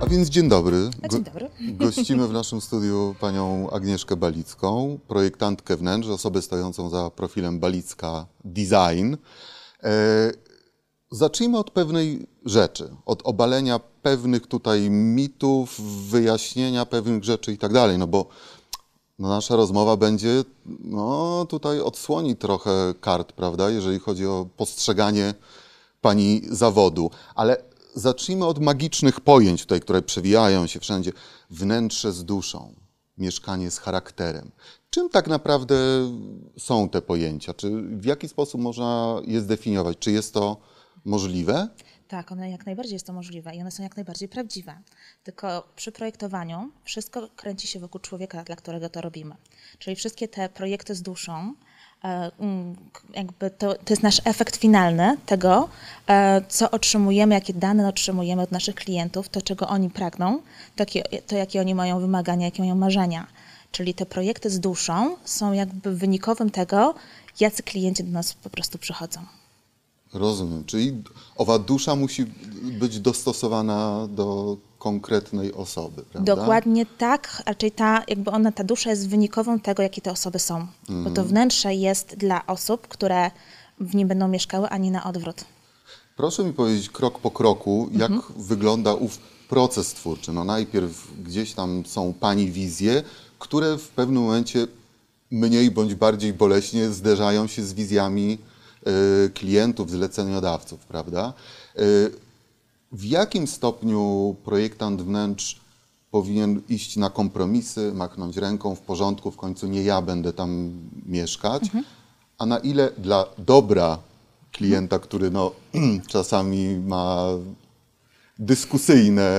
A więc dzień dobry. A dzień dobry. Gościmy w naszym studiu panią Agnieszkę Balicką, projektantkę wnętrz, osobę stojącą za profilem Balicka Design. E, zacznijmy od pewnej rzeczy, od obalenia pewnych tutaj mitów, wyjaśnienia pewnych rzeczy i tak dalej, no bo no nasza rozmowa będzie, no tutaj odsłoni trochę kart, prawda, jeżeli chodzi o postrzeganie pani zawodu, ale zacznijmy od magicznych pojęć tutaj, które przewijają się wszędzie. Wnętrze z duszą, mieszkanie z charakterem. Czym tak naprawdę są te pojęcia? Czy w jaki sposób można je zdefiniować? Czy jest to możliwe? Tak, one jak najbardziej jest to możliwe i one są jak najbardziej prawdziwe. Tylko przy projektowaniu wszystko kręci się wokół człowieka, dla którego to robimy. Czyli wszystkie te projekty z duszą, jakby to, to jest nasz efekt finalny tego, e, co otrzymujemy, jakie dane otrzymujemy od naszych klientów, to czego oni pragną, to, to jakie oni mają wymagania, jakie mają marzenia. Czyli te projekty z duszą są jakby wynikowym tego, jacy klienci do nas po prostu przychodzą. Rozumiem. Czyli owa dusza musi być dostosowana do konkretnej osoby, prawda? Dokładnie tak, raczej ta, jakby ona, ta dusza jest wynikową tego, jakie te osoby są. Bo to wnętrze jest dla osób, które w nim będą mieszkały, a nie na odwrót. Proszę mi powiedzieć krok po kroku, jak wygląda ów proces twórczy. No najpierw gdzieś tam są Pani wizje, które w pewnym momencie mniej bądź bardziej boleśnie zderzają się z wizjami y, klientów, zleceniodawców, prawda? Y, w jakim stopniu projektant wnętrz powinien iść na kompromisy, machnąć ręką w porządku, w końcu nie ja będę tam mieszkać, a na ile dla dobra klienta, który no, czasami ma dyskusyjne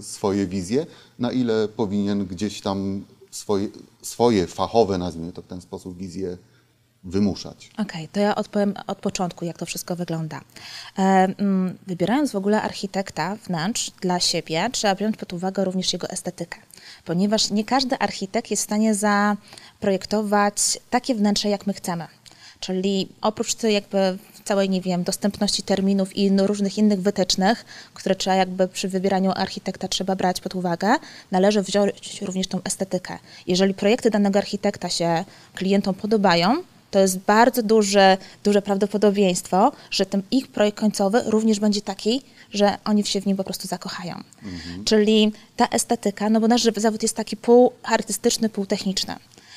swoje wizje, na ile powinien gdzieś tam swoje, swoje fachowe, nazwijmy to w ten sposób, wizje wymuszać. Okej, to ja odpowiem od początku, jak to wszystko wygląda. E, mm, wybierając w ogóle architekta wnętrz dla siebie, trzeba wziąć pod uwagę również jego estetykę, ponieważ nie każdy architekt jest w stanie zaprojektować takie wnętrze, jak my chcemy. Czyli oprócz tej jakby całej, nie wiem, dostępności terminów i no różnych innych wytycznych, które trzeba jakby przy wybieraniu architekta trzeba brać pod uwagę, należy wziąć również tą estetykę. Jeżeli projekty danego architekta się klientom podobają, to jest bardzo duże, duże prawdopodobieństwo, że ten ich projekt końcowy również będzie taki, że oni się w nim po prostu zakochają. Czyli ta estetyka, no bo nasz zawód jest taki pół artystyczny, pół techniczny.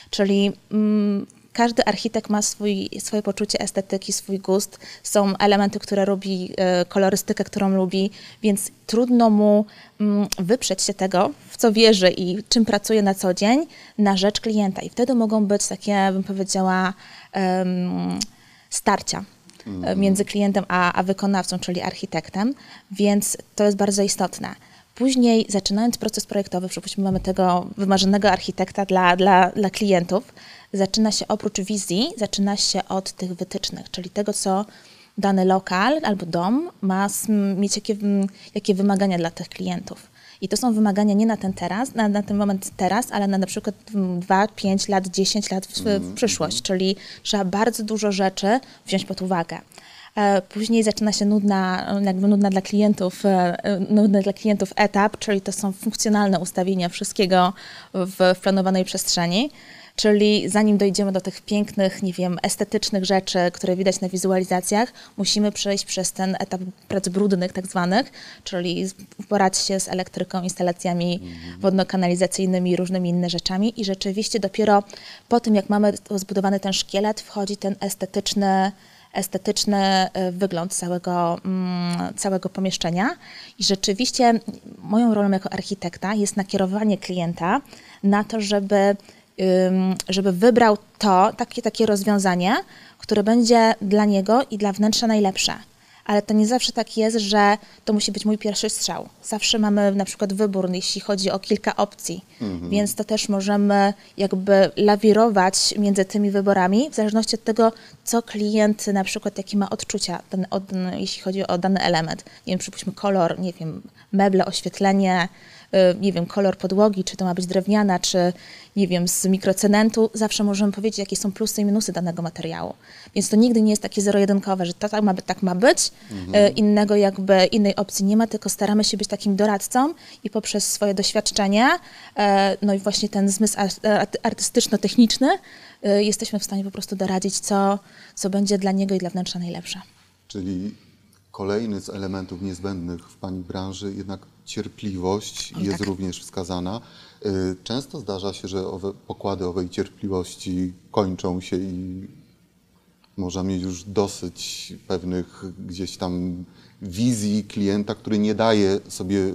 Czyli mm, każdy architekt ma swój, swoje poczucie estetyki, swój gust. Są elementy, które lubi, e, kolorystykę, którą lubi, więc trudno mu mm, wyprzeć się tego, w co wierzy i czym pracuje na co dzień, na rzecz klienta. I wtedy mogą być takie, bym powiedziała, starcia e, między klientem a, a wykonawcą, czyli architektem, więc to jest bardzo istotne. Później, zaczynając proces projektowy, przypuśćmy, mamy tego wymarzonego architekta dla, dla, dla klientów, zaczyna się oprócz wizji, zaczyna się od tych wytycznych, czyli tego, co dany lokal albo dom ma mieć, jakie, jakie wymagania dla tych klientów. I to są wymagania nie na ten teraz, na, na ten moment teraz, ale na na przykład 2, 5 lat, 10 lat w, w przyszłość, czyli trzeba bardzo dużo rzeczy wziąć pod uwagę. E, Później zaczyna się nudna, jakby nudna dla klientów, e, e, nudny dla klientów etap, czyli to są funkcjonalne ustawienia wszystkiego w, w planowanej przestrzeni. Czyli zanim dojdziemy do tych pięknych, nie wiem, estetycznych rzeczy, które widać na wizualizacjach, musimy przejść przez ten etap prac brudnych, tak zwanych, czyli uporać się z elektryką, instalacjami wodno-kanalizacyjnymi i różnymi innymi rzeczami. I rzeczywiście dopiero po tym, jak mamy zbudowany ten szkielet, wchodzi ten estetyczny estetyczny e, wygląd całego, mm, całego pomieszczenia. I rzeczywiście moją rolą jako architekta jest nakierowanie klienta na to, żeby, żeby wybrał to, takie, takie rozwiązanie, które będzie dla niego i dla wnętrza najlepsze. Ale to nie zawsze tak jest, że to musi być mój pierwszy strzał. Zawsze mamy na przykład wybór, jeśli chodzi o kilka opcji, więc to też możemy jakby lawirować między tymi wyborami w zależności od tego, co klient na przykład, jakie ma odczucia, ten, od, jeśli chodzi o dany element. Nie wiem, przypuśćmy kolor, nie wiem, meble, oświetlenie, nie wiem, kolor podłogi, czy to ma być drewniana, czy nie wiem, z mikrocementu, zawsze możemy powiedzieć, jakie są plusy i minusy danego materiału. Więc to nigdy nie jest takie zero-jedynkowe, że to tak ma, tak ma być, mhm. innego jakby, innej opcji nie ma, tylko staramy się być takim doradcą i poprzez swoje doświadczenie, no i właśnie ten zmysł artystyczno-techniczny, jesteśmy w stanie po prostu doradzić, co, co będzie dla niego i dla wnętrza najlepsze. Czyli kolejny z elementów niezbędnych w Pani branży, jednak cierpliwość Oj, jest tak. również wskazana. Y, Często zdarza się, że owe pokłady owej cierpliwości kończą się i można mieć już dosyć pewnych gdzieś tam wizji klienta, który nie daje sobie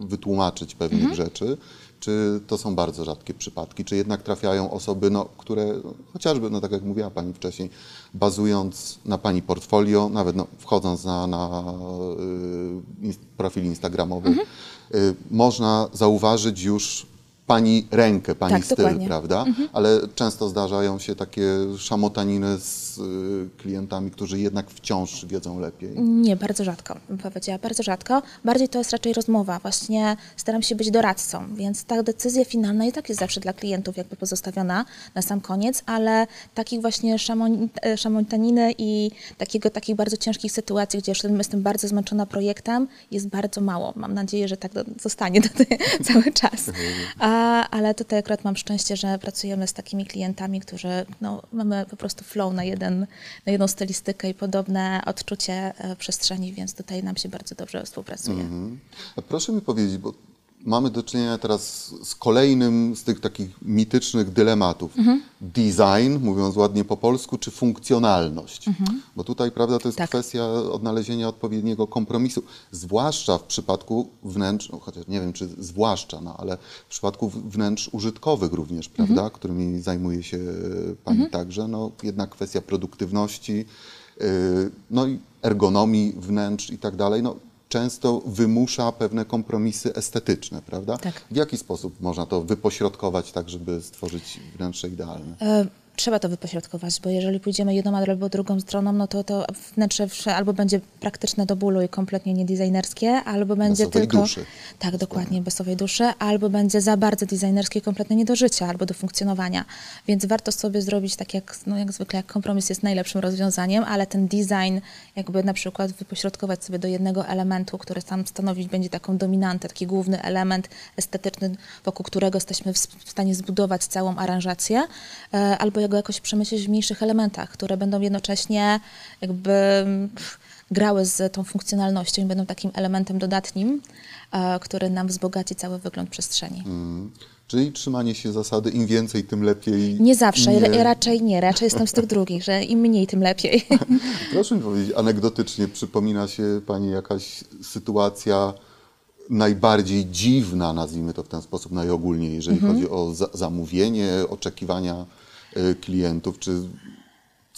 wytłumaczyć pewnych Mhm. rzeczy. Czy to są bardzo rzadkie przypadki? Czy jednak trafiają osoby, no, które chociażby, no tak jak mówiła Pani wcześniej, bazując na Pani portfolio, nawet no, wchodząc na, na y, profil instagramowy, Mhm. y, można zauważyć już Pani rękę, Pani Tak, styl, dokładnie. prawda? Ale często zdarzają się takie szamotaniny z y, klientami, którzy jednak wciąż wiedzą lepiej. Nie, bardzo rzadko, bym powiedziała, bardzo rzadko. Bardziej to jest raczej rozmowa. Właśnie staram się być doradcą, więc ta decyzja finalna i tak jest zawsze dla klientów jakby pozostawiona na sam koniec, ale takich właśnie szamon, e, szamotaniny i takiego, takich bardzo ciężkich sytuacji, gdzie już jestem bardzo zmęczona projektem, jest bardzo mało. Mam nadzieję, że tak zostanie do, cały czas. A, ale tutaj akurat mam szczęście, że pracujemy z takimi klientami, którzy no, mamy po prostu flow na, jeden, na jedną stylistykę i podobne odczucie e, przestrzeni, więc tutaj nam się bardzo dobrze współpracuje. Mhm. Proszę mi powiedzieć, bo mamy do czynienia teraz z kolejnym z tych takich mitycznych dylematów. Design, mówiąc ładnie po polsku, czy funkcjonalność? Bo tutaj, prawda, to jest Tak. kwestia odnalezienia odpowiedniego kompromisu. Zwłaszcza w przypadku wnętrz, no, chociaż nie wiem, czy zwłaszcza, no, ale w przypadku wnętrz użytkowych również, prawda, którymi zajmuje się Pani także, no jednak kwestia produktywności, yy, no i ergonomii wnętrz i tak dalej, no, często wymusza pewne kompromisy estetyczne, prawda? Tak. W jaki sposób można to wypośrodkować tak, żeby stworzyć wnętrze idealne? E, Trzeba to wypośrodkować, bo jeżeli pójdziemy jedną albo drugą stroną, no to to wnętrze albo będzie praktyczne do bólu i kompletnie niedesignerskie, albo będzie owej tylko... duszy. Tak, dokładnie, bez owej duszy, albo będzie za bardzo designerskie, kompletnie nie do życia, albo do funkcjonowania. Więc warto sobie zrobić tak jak, no jak zwykle, jak kompromis jest najlepszym rozwiązaniem, ale ten design jakby na przykład wypośrodkować sobie do jednego elementu, który tam stanowić będzie taką dominantę, taki główny element estetyczny, wokół którego jesteśmy w stanie zbudować całą aranżację, e, albo go jakoś przemyśleć w mniejszych elementach, które będą jednocześnie jakby mm, grały z tą funkcjonalnością i będą takim elementem dodatnim, e, który nam wzbogaci cały wygląd przestrzeni. Mm. Czyli trzymanie się zasady im więcej, tym lepiej. Nie zawsze, Nie- ra- raczej nie, raczej jestem z tych drugich, że im mniej, tym lepiej. Proszę mi powiedzieć, anegdotycznie przypomina się Pani jakaś sytuacja najbardziej dziwna, nazwijmy to w ten sposób najogólniej, jeżeli Mhm. chodzi o za zamówienie, oczekiwania klientów, czy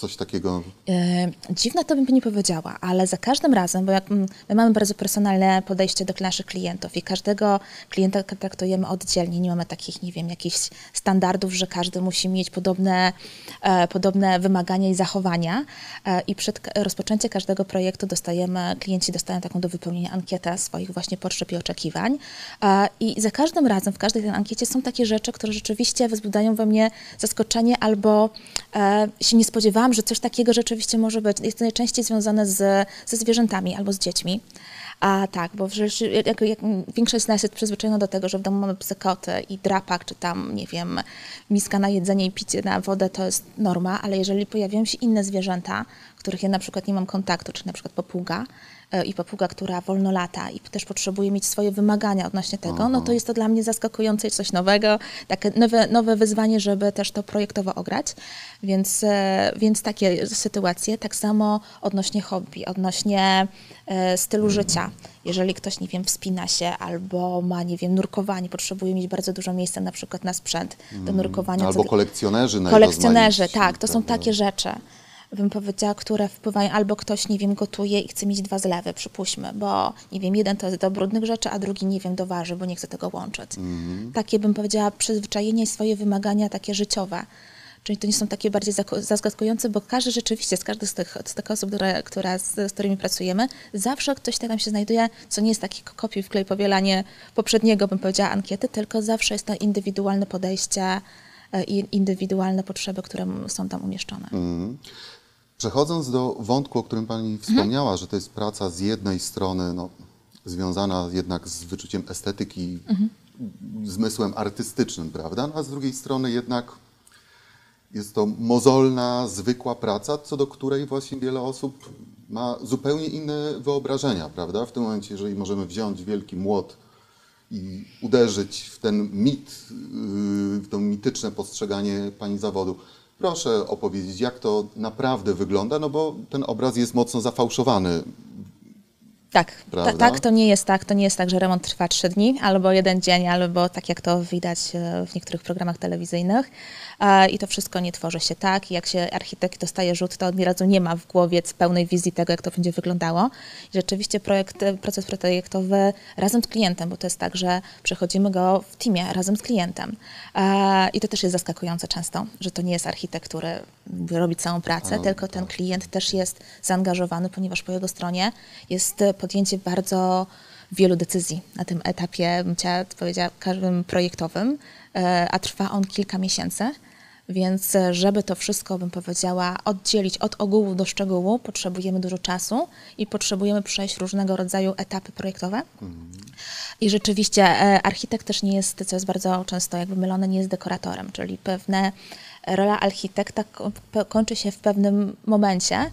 coś takiego? E, Dziwne to bym nie powiedziała, ale za każdym razem, bo jak mm, my mamy bardzo personalne podejście do naszych klientów i każdego klienta traktujemy oddzielnie, nie mamy takich, nie wiem, jakichś standardów, że każdy musi mieć podobne, e, podobne wymagania i zachowania. E, i przed rozpoczęciem każdego projektu dostajemy, klienci dostają taką do wypełnienia ankietę swoich właśnie potrzeb i oczekiwań. I za każdym razem w każdej tej ankiecie są takie rzeczy, które rzeczywiście wzbudzają we mnie zaskoczenie albo się nie spodziewałam, że coś takiego rzeczywiście może być. Jest to najczęściej związane z, ze zwierzętami albo z dziećmi. A tak, bo jak, jak, większość z nas jest przyzwyczajona do tego, że w domu mamy psy, koty i drapak, czy tam, nie wiem, miska na jedzenie i picie na wodę, to jest norma, ale jeżeli pojawiają się inne zwierzęta, których ja na przykład nie mam kontaktu, czy na przykład papuga, e, i papuga, która wolno lata i też potrzebuje mieć swoje wymagania odnośnie tego, no to jest to dla mnie zaskakujące i coś nowego, takie nowe, nowe wyzwanie, żeby też to projektowo ograć. Więc, e, więc takie sytuacje, tak samo odnośnie hobby, odnośnie e, stylu życia. Jeżeli ktoś, nie wiem, wspina się albo ma, nie wiem, nurkowanie, potrzebuje mieć bardzo dużo miejsca na przykład na sprzęt do nurkowania. albo co- kolekcjonerzy Kolekcjonerzy, tak, to są prawda? takie rzeczy, bym powiedziała, które wpływają, albo ktoś, nie wiem, gotuje i chce mieć dwa zlewy, przypuśćmy, bo, nie wiem, jeden to jest do brudnych rzeczy, a drugi, nie wiem, do warzy, bo nie chce tego łączyć. Mhm. Takie, bym powiedziała, przyzwyczajenie i swoje wymagania takie życiowe. Czyli to nie są takie bardziej zaskakujące, bo każdy rzeczywiście, z każdy z tych, z tych osób, które, która, z, z którymi pracujemy, zawsze ktoś tam się znajduje, co nie jest taki kopiuj wklej powielanie poprzedniego, bym powiedziała, ankiety, tylko zawsze jest to indywidualne podejście e, i indywidualne potrzeby, które są tam umieszczone. Przechodząc do wątku, o którym Pani wspomniała, że to jest praca z jednej strony no, związana jednak z wyczuciem estetyki, zmysłem artystycznym, prawda? No, a z drugiej strony jednak jest to mozolna, zwykła praca, co do której właśnie wiele osób ma zupełnie inne wyobrażenia, prawda? W tym momencie, jeżeli możemy wziąć wielki młot i uderzyć w ten mit, yy, w to mityczne postrzeganie pani zawodu. Proszę opowiedzieć, jak to naprawdę wygląda, no bo ten obraz jest mocno zafałszowany. Tak, ta, tak, to nie jest tak, to nie jest tak, że remont trwa trzy dni, albo jeden dzień, albo tak jak to widać e, w niektórych programach telewizyjnych. I to wszystko nie tworzy się tak. Jak się architekt dostaje rzut, to od razu nie ma w głowie pełnej wizji tego, jak to będzie wyglądało. I rzeczywiście projekt, e, proces projektowy razem z klientem, bo to jest tak, że przechodzimy go w teamie razem z klientem. I to też jest zaskakujące często, że to nie jest architekt, który robi całą pracę, A, tylko ten klient też jest zaangażowany, ponieważ po jego stronie jest e, podjęcie bardzo wielu decyzji na tym etapie, bym chciała powiedziała, każdym projektowym, e, a trwa on kilka miesięcy. Więc e, żeby to wszystko, bym powiedziała, oddzielić od ogółu do szczegółu, potrzebujemy dużo czasu i potrzebujemy przejść różnego rodzaju etapy projektowe. I rzeczywiście e, architekt też nie jest, co jest bardzo często jakby mylone, nie jest dekoratorem, czyli pewne rola architekta kończy się w pewnym momencie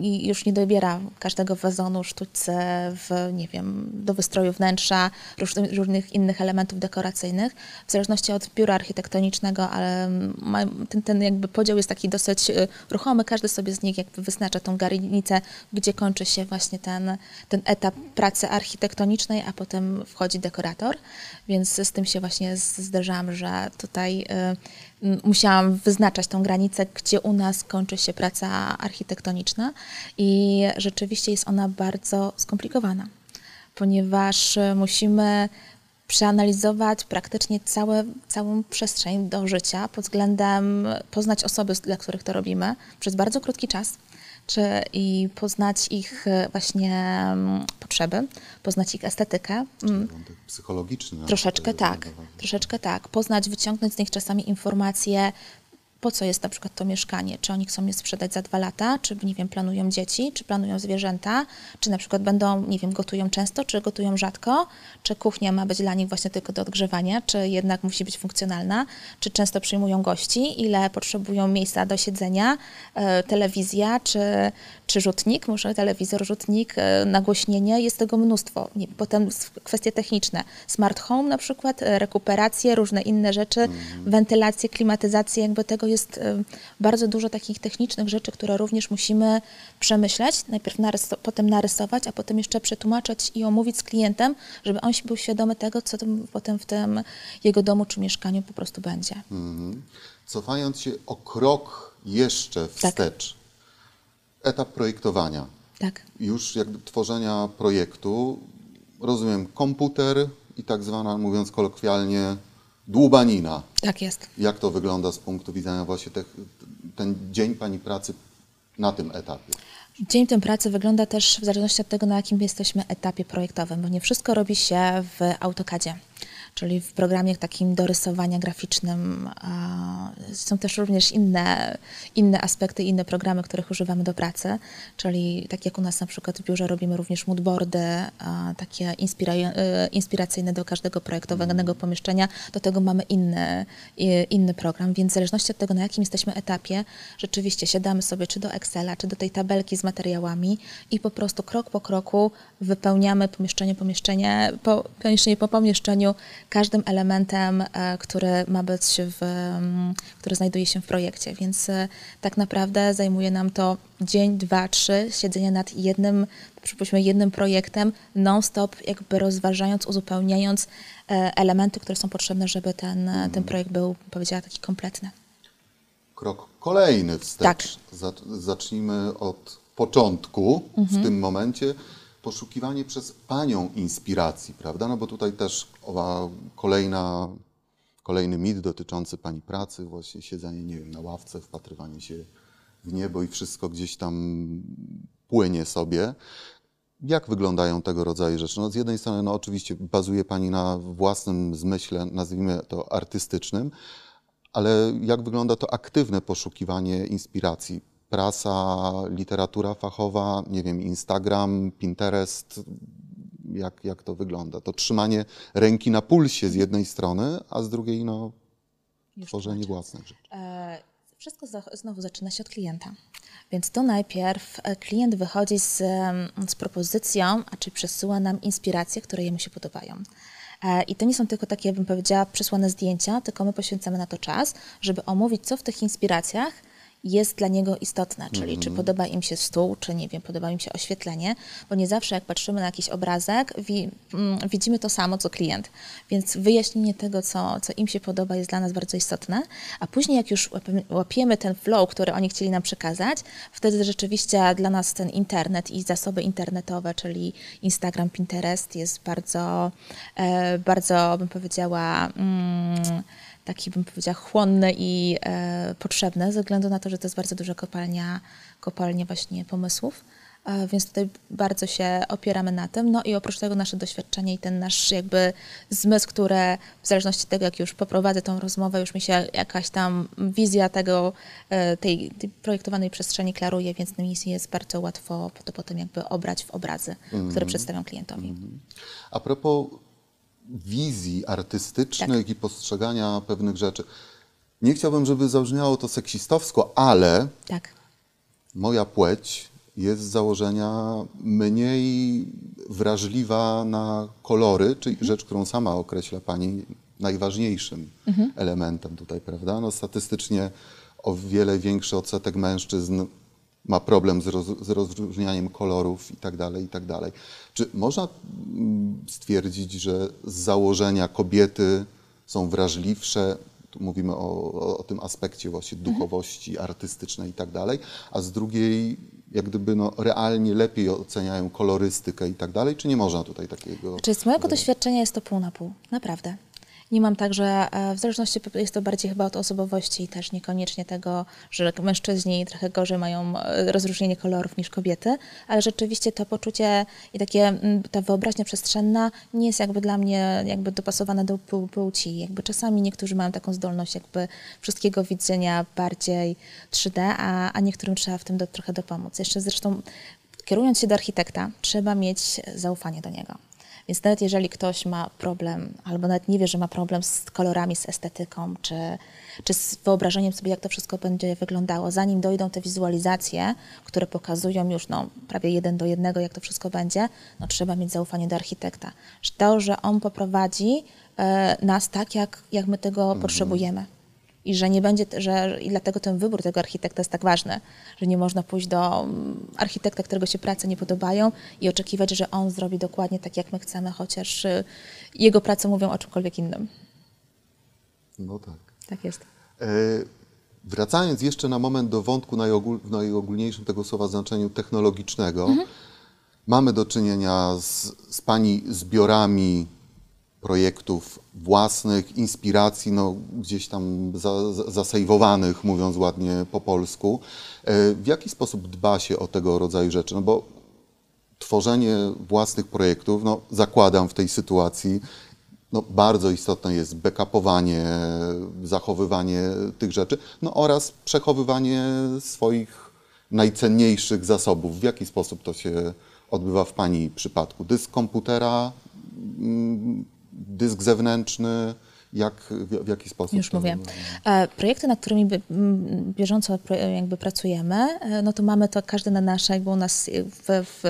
i już nie dobiera każdego wazonu, sztućce, w, nie wiem, do wystroju wnętrza, różnych, innych elementów dekoracyjnych, w zależności od biura architektonicznego, ale ten, ten jakby podział jest taki dosyć e, ruchomy, każdy sobie z nich jakby wyznacza tą granicę, gdzie kończy się właśnie ten, ten etap pracy architektonicznej, a potem wchodzi dekorator, więc z tym się właśnie z- zderzałam, że tutaj y, musiałam wyznaczać tą granicę, gdzie u nas kończy się praca architektoniczna i rzeczywiście jest ona bardzo skomplikowana, ponieważ y, musimy przeanalizować praktycznie całe, całą przestrzeń do życia pod względem poznać osoby, dla których to robimy przez bardzo krótki czas czy, i poznać ich e, właśnie mm, potrzeby, poznać ich estetykę. Mm, Wątek Psychologiczny. Troszeczkę tak, jest bardzo troszeczkę tak. Poznać, wyciągnąć z nich czasami informacje, po co jest na przykład to mieszkanie, czy oni chcą je sprzedać za dwa lata, czy nie wiem, planują dzieci, czy planują zwierzęta, czy na przykład będą, nie wiem, gotują często, czy gotują rzadko, czy kuchnia ma być dla nich właśnie tylko do odgrzewania, czy jednak musi być funkcjonalna, czy często przyjmują gości, ile potrzebują miejsca do siedzenia, e, telewizja, czy, czy rzutnik, może telewizor, rzutnik, e, nagłośnienie, jest tego mnóstwo. Nie, potem kwestie techniczne, smart home na przykład, e, rekuperacje, różne inne rzeczy, wentylacje, klimatyzacje, jakby tego jest e, bardzo dużo takich technicznych rzeczy, które również musimy przemyśleć, najpierw narys- potem narysować, a potem jeszcze przetłumaczyć i omówić z klientem, żeby on się był świadomy tego, co potem w tym jego domu czy mieszkaniu po prostu będzie. Mhm. Cofając się o krok jeszcze wstecz, etap projektowania, Tak. już jakby tworzenia projektu, rozumiem komputer i tak zwana, mówiąc kolokwialnie, dłubanina. Tak jest. Jak to wygląda z punktu widzenia właśnie tych, ten dzień Pani pracy na tym etapie? Dzień ten pracy wygląda też w zależności od tego, na jakim jesteśmy etapie projektowym, bo nie wszystko robi się w AutoCADzie, czyli w programie takim do rysowania graficznym. Są też również inne, inne aspekty, inne programy, których używamy do pracy, czyli tak jak u nas na przykład w biurze robimy również moodboardy, takie e, inspiracyjne do każdego projektowanego pomieszczenia, do tego mamy inny, inny program, więc w zależności od tego, na jakim jesteśmy etapie, rzeczywiście siadamy sobie czy do Excela, czy do tej tabelki z materiałami i po prostu krok po kroku wypełniamy pomieszczenie, pomieszczenie, po, pomieszczenie po pomieszczeniu każdym elementem, e, który ma być w, mm, który znajduje się w projekcie, więc e, tak naprawdę zajmuje nam to dzień, dwa, trzy siedzenia nad jednym, przypuśćmy jednym projektem, non-stop jakby rozważając, uzupełniając e, elementy, które są potrzebne, żeby ten, ten projekt był, powiedziała, taki kompletny. Krok kolejny wstecz. Tak. Zac- Zacznijmy od początku Mhm. w tym momencie. Poszukiwanie przez Panią inspiracji, prawda? No bo tutaj też kolejna, kolejny mit dotyczący pani pracy, właśnie siedzenie, nie wiem, na ławce, wpatrywanie się w niebo i wszystko gdzieś tam płynie sobie. Jak wyglądają tego rodzaju rzeczy? No, z jednej strony, no, oczywiście bazuje Pani na własnym zmyśle, nazwijmy to artystycznym, ale jak wygląda to aktywne poszukiwanie inspiracji? Prasa, literatura fachowa, nie wiem, Instagram, Pinterest, jak, jak to wygląda? To trzymanie ręki na pulsie z jednej strony, a z drugiej, no, Już tworzenie tłumaczę. własnych rzeczy. E, Wszystko za- znowu zaczyna się od klienta. Więc tu najpierw e, klient wychodzi z, em, z propozycją, a czy przesyła nam inspiracje, które jemu się podobają. E, I to nie są tylko takie, bym powiedziała, przesłane zdjęcia, tylko my poświęcamy na to czas, żeby omówić, co w tych inspiracjach jest dla niego istotne, czyli czy podoba im się stół, czy nie wiem, podoba im się oświetlenie, bo nie zawsze jak patrzymy na jakiś obrazek, wi- mm, widzimy to samo, co klient. Więc wyjaśnienie tego, co, co im się podoba, jest dla nas bardzo istotne, a później jak już łapiemy- łapiemy ten flow, który oni chcieli nam przekazać, wtedy rzeczywiście dla nas ten internet i zasoby internetowe, czyli Instagram, Pinterest jest bardzo, e, bardzo bym powiedziała, mm, taki bym powiedziała chłonny i e, potrzebny, ze względu na to, że to jest bardzo duża kopalnia, kopalnia właśnie pomysłów. E, Więc tutaj bardzo się opieramy na tym. No i oprócz tego nasze doświadczenie i ten nasz jakby zmysł, które w zależności od tego, jak już poprowadzę tą rozmowę, już mi się jakaś tam wizja tego, e, tej, tej projektowanej przestrzeni klaruje, więc mi jest bardzo łatwo to potem jakby obrać w obrazy, które przedstawiam klientowi. A propos wizji artystycznych i postrzegania pewnych rzeczy. Nie chciałbym, żeby zabrzmiało to seksistowsko, ale Tak. moja płeć jest z założenia mniej wrażliwa na kolory, czyli rzecz, którą sama określa Pani najważniejszym elementem tutaj, prawda? No, statystycznie o wiele większy odsetek mężczyzn ma problem z, roz, z rozróżnianiem kolorów i tak dalej, i tak dalej. Czy można mm, stwierdzić, że z założenia kobiety są wrażliwsze, tu mówimy o, o, o tym aspekcie właśnie duchowości artystycznej i tak a z drugiej jak gdyby no, realnie lepiej oceniają kolorystykę i tak dalej, czy nie można tutaj takiego... Znaczy z mojego doświadczenia jest to pół na pół, naprawdę. Nie mam tak, że e, w zależności jest to bardziej chyba od osobowości i też niekoniecznie tego, że mężczyźni trochę gorzej mają e, rozróżnienie kolorów niż kobiety, ale rzeczywiście to poczucie i takie mm, ta wyobraźnia przestrzenna nie jest jakby dla mnie jakby dopasowana do pł- płci. Jakby czasami niektórzy mają taką zdolność jakby wszystkiego widzenia bardziej 3D, a, a niektórym trzeba w tym do, trochę dopomóc. Jeszcze zresztą kierując się do architekta, trzeba mieć zaufanie do niego. Więc nawet jeżeli ktoś ma problem, albo nawet nie wie, że ma problem z kolorami, z estetyką, czy, czy z wyobrażeniem sobie, jak to wszystko będzie wyglądało, zanim dojdą te wizualizacje, które pokazują już no, prawie jeden do jednego, jak to wszystko będzie, no, trzeba mieć zaufanie do architekta. Że To, że on poprowadzi e, nas tak, jak, jak my tego potrzebujemy. I że nie będzie, że i dlatego ten wybór tego architekta jest tak ważny, że nie można pójść do mm, architekta, którego się prace nie podobają i oczekiwać, że on zrobi dokładnie tak, jak my chcemy, chociaż y, jego prace mówią o czymkolwiek innym. No tak. Tak jest. E, Wracając jeszcze na moment do wątku najogól, w najogólniejszym tego słowa znaczeniu technologicznego, mamy do czynienia z, z Pani zbiorami projektów własnych, inspiracji, no, gdzieś tam za, za, zasejwowanych, mówiąc ładnie po polsku. E, W jaki sposób dba się o tego rodzaju rzeczy? No bo tworzenie własnych projektów, no, zakładam w tej sytuacji, no, bardzo istotne jest backupowanie, zachowywanie tych rzeczy, no, oraz przechowywanie swoich najcenniejszych zasobów. W jaki sposób to się odbywa w Pani przypadku? Dysk komputera, mm, dysk zewnętrzny, jak, w, jaki sposób? Już mówię. E, Projekty, nad którymi bieżąco jakby pracujemy, e, no to mamy to każdy na nasze, jakby u nas w, w,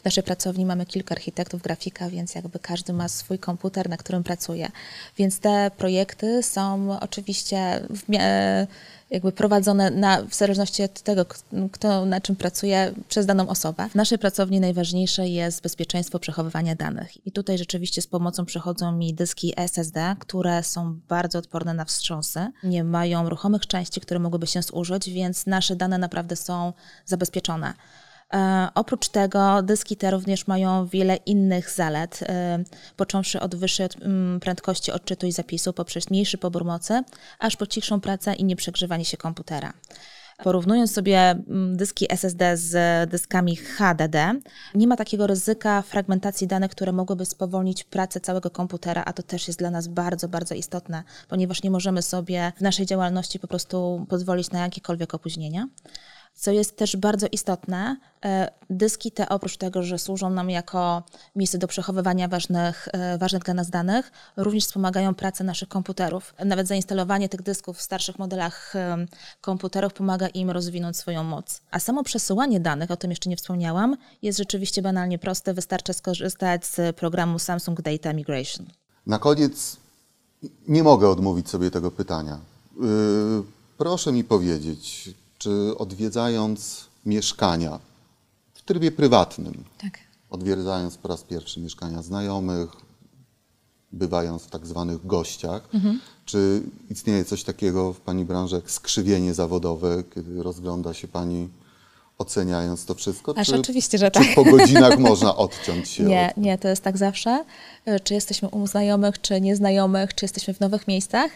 w naszej pracowni mamy kilka architektów, grafika, więc jakby każdy ma swój komputer, na którym pracuje. Więc te projekty są oczywiście w, jakby prowadzone na, w zależności od tego, kto na czym pracuje przez daną osobę. W naszej pracowni najważniejsze jest bezpieczeństwo przechowywania danych. I tutaj rzeczywiście z pomocą przychodzą mi dyski SSD, które są bardzo odporne na wstrząsy. Nie mają ruchomych części, które mogłyby się zużyć, więc nasze dane naprawdę są zabezpieczone. E, oprócz tego dyski te również mają wiele innych zalet, e, począwszy od wyższej mm, prędkości odczytu i zapisu poprzez mniejszy pobór mocy, aż po cichszą pracę i nieprzegrzewanie się komputera. Porównując sobie mm, dyski SSD z dyskami HDD, nie ma takiego ryzyka fragmentacji danych, które mogłyby spowolnić pracę całego komputera, a to też jest dla nas bardzo, bardzo istotne, ponieważ nie możemy sobie w naszej działalności po prostu pozwolić na jakiekolwiek opóźnienia. Co jest też bardzo istotne, e, dyski te oprócz tego, że służą nam jako miejsce do przechowywania ważnych, e, ważnych dla nas danych, również wspomagają pracę naszych komputerów. Nawet zainstalowanie tych dysków w starszych modelach komputerów pomaga im rozwinąć swoją moc. A samo przesyłanie danych, o tym jeszcze nie wspomniałam, jest rzeczywiście banalnie proste. Wystarczy skorzystać z programu Samsung Data Migration. Na koniec nie mogę odmówić sobie tego pytania. Yy, proszę mi powiedzieć, czy odwiedzając mieszkania w trybie prywatnym, Tak. odwiedzając po raz pierwszy mieszkania znajomych, bywając w tak zwanych gościach, czy istnieje coś takiego w Pani branży jak skrzywienie zawodowe, kiedy rozgląda się Pani oceniając to wszystko? Aż czy, oczywiście, że czy tak. po godzinach można odciąć się Nie, od... nie, to jest tak zawsze. E, Czy jesteśmy u znajomych, czy nieznajomych, czy jesteśmy w nowych miejscach.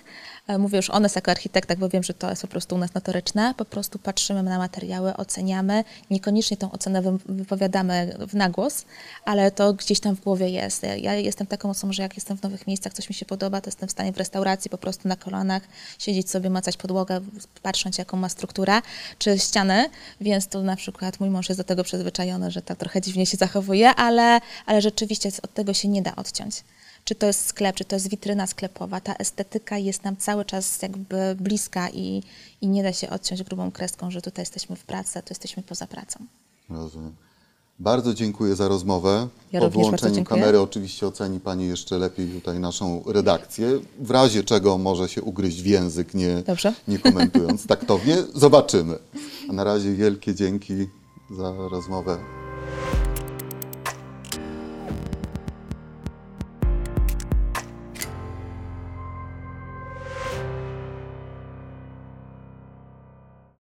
E, Mówię już o nas jako architektach, bo wiem, że to jest po prostu u nas notoryczne. Po prostu patrzymy na materiały, oceniamy. Niekoniecznie tą ocenę wy- wypowiadamy w nagłos, ale to gdzieś tam w głowie jest. Ja jestem taką osobą, że jak jestem w nowych miejscach, coś mi się podoba, to jestem w stanie w restauracji po prostu na kolanach siedzieć sobie, macać podłogę, patrząc jaką ma strukturę, czy ściany, więc tu na przykład mój mąż jest do tego przyzwyczajony, że tak trochę dziwnie się zachowuje, ale, ale rzeczywiście od tego się nie da odciąć. Czy to jest sklep, czy to jest witryna sklepowa, ta estetyka jest nam cały czas jakby bliska i, i nie da się odciąć grubą kreską, że tutaj jesteśmy w pracy, a tu jesteśmy poza pracą. Rozumiem. Bardzo dziękuję za rozmowę. Ja po wyłączeniu kamery oczywiście oceni Pani jeszcze lepiej tutaj naszą redakcję, w razie czego może się ugryźć w język, nie, Dobrze. nie komentując taktownie. Zobaczymy. A na razie wielkie dzięki za rozmowę.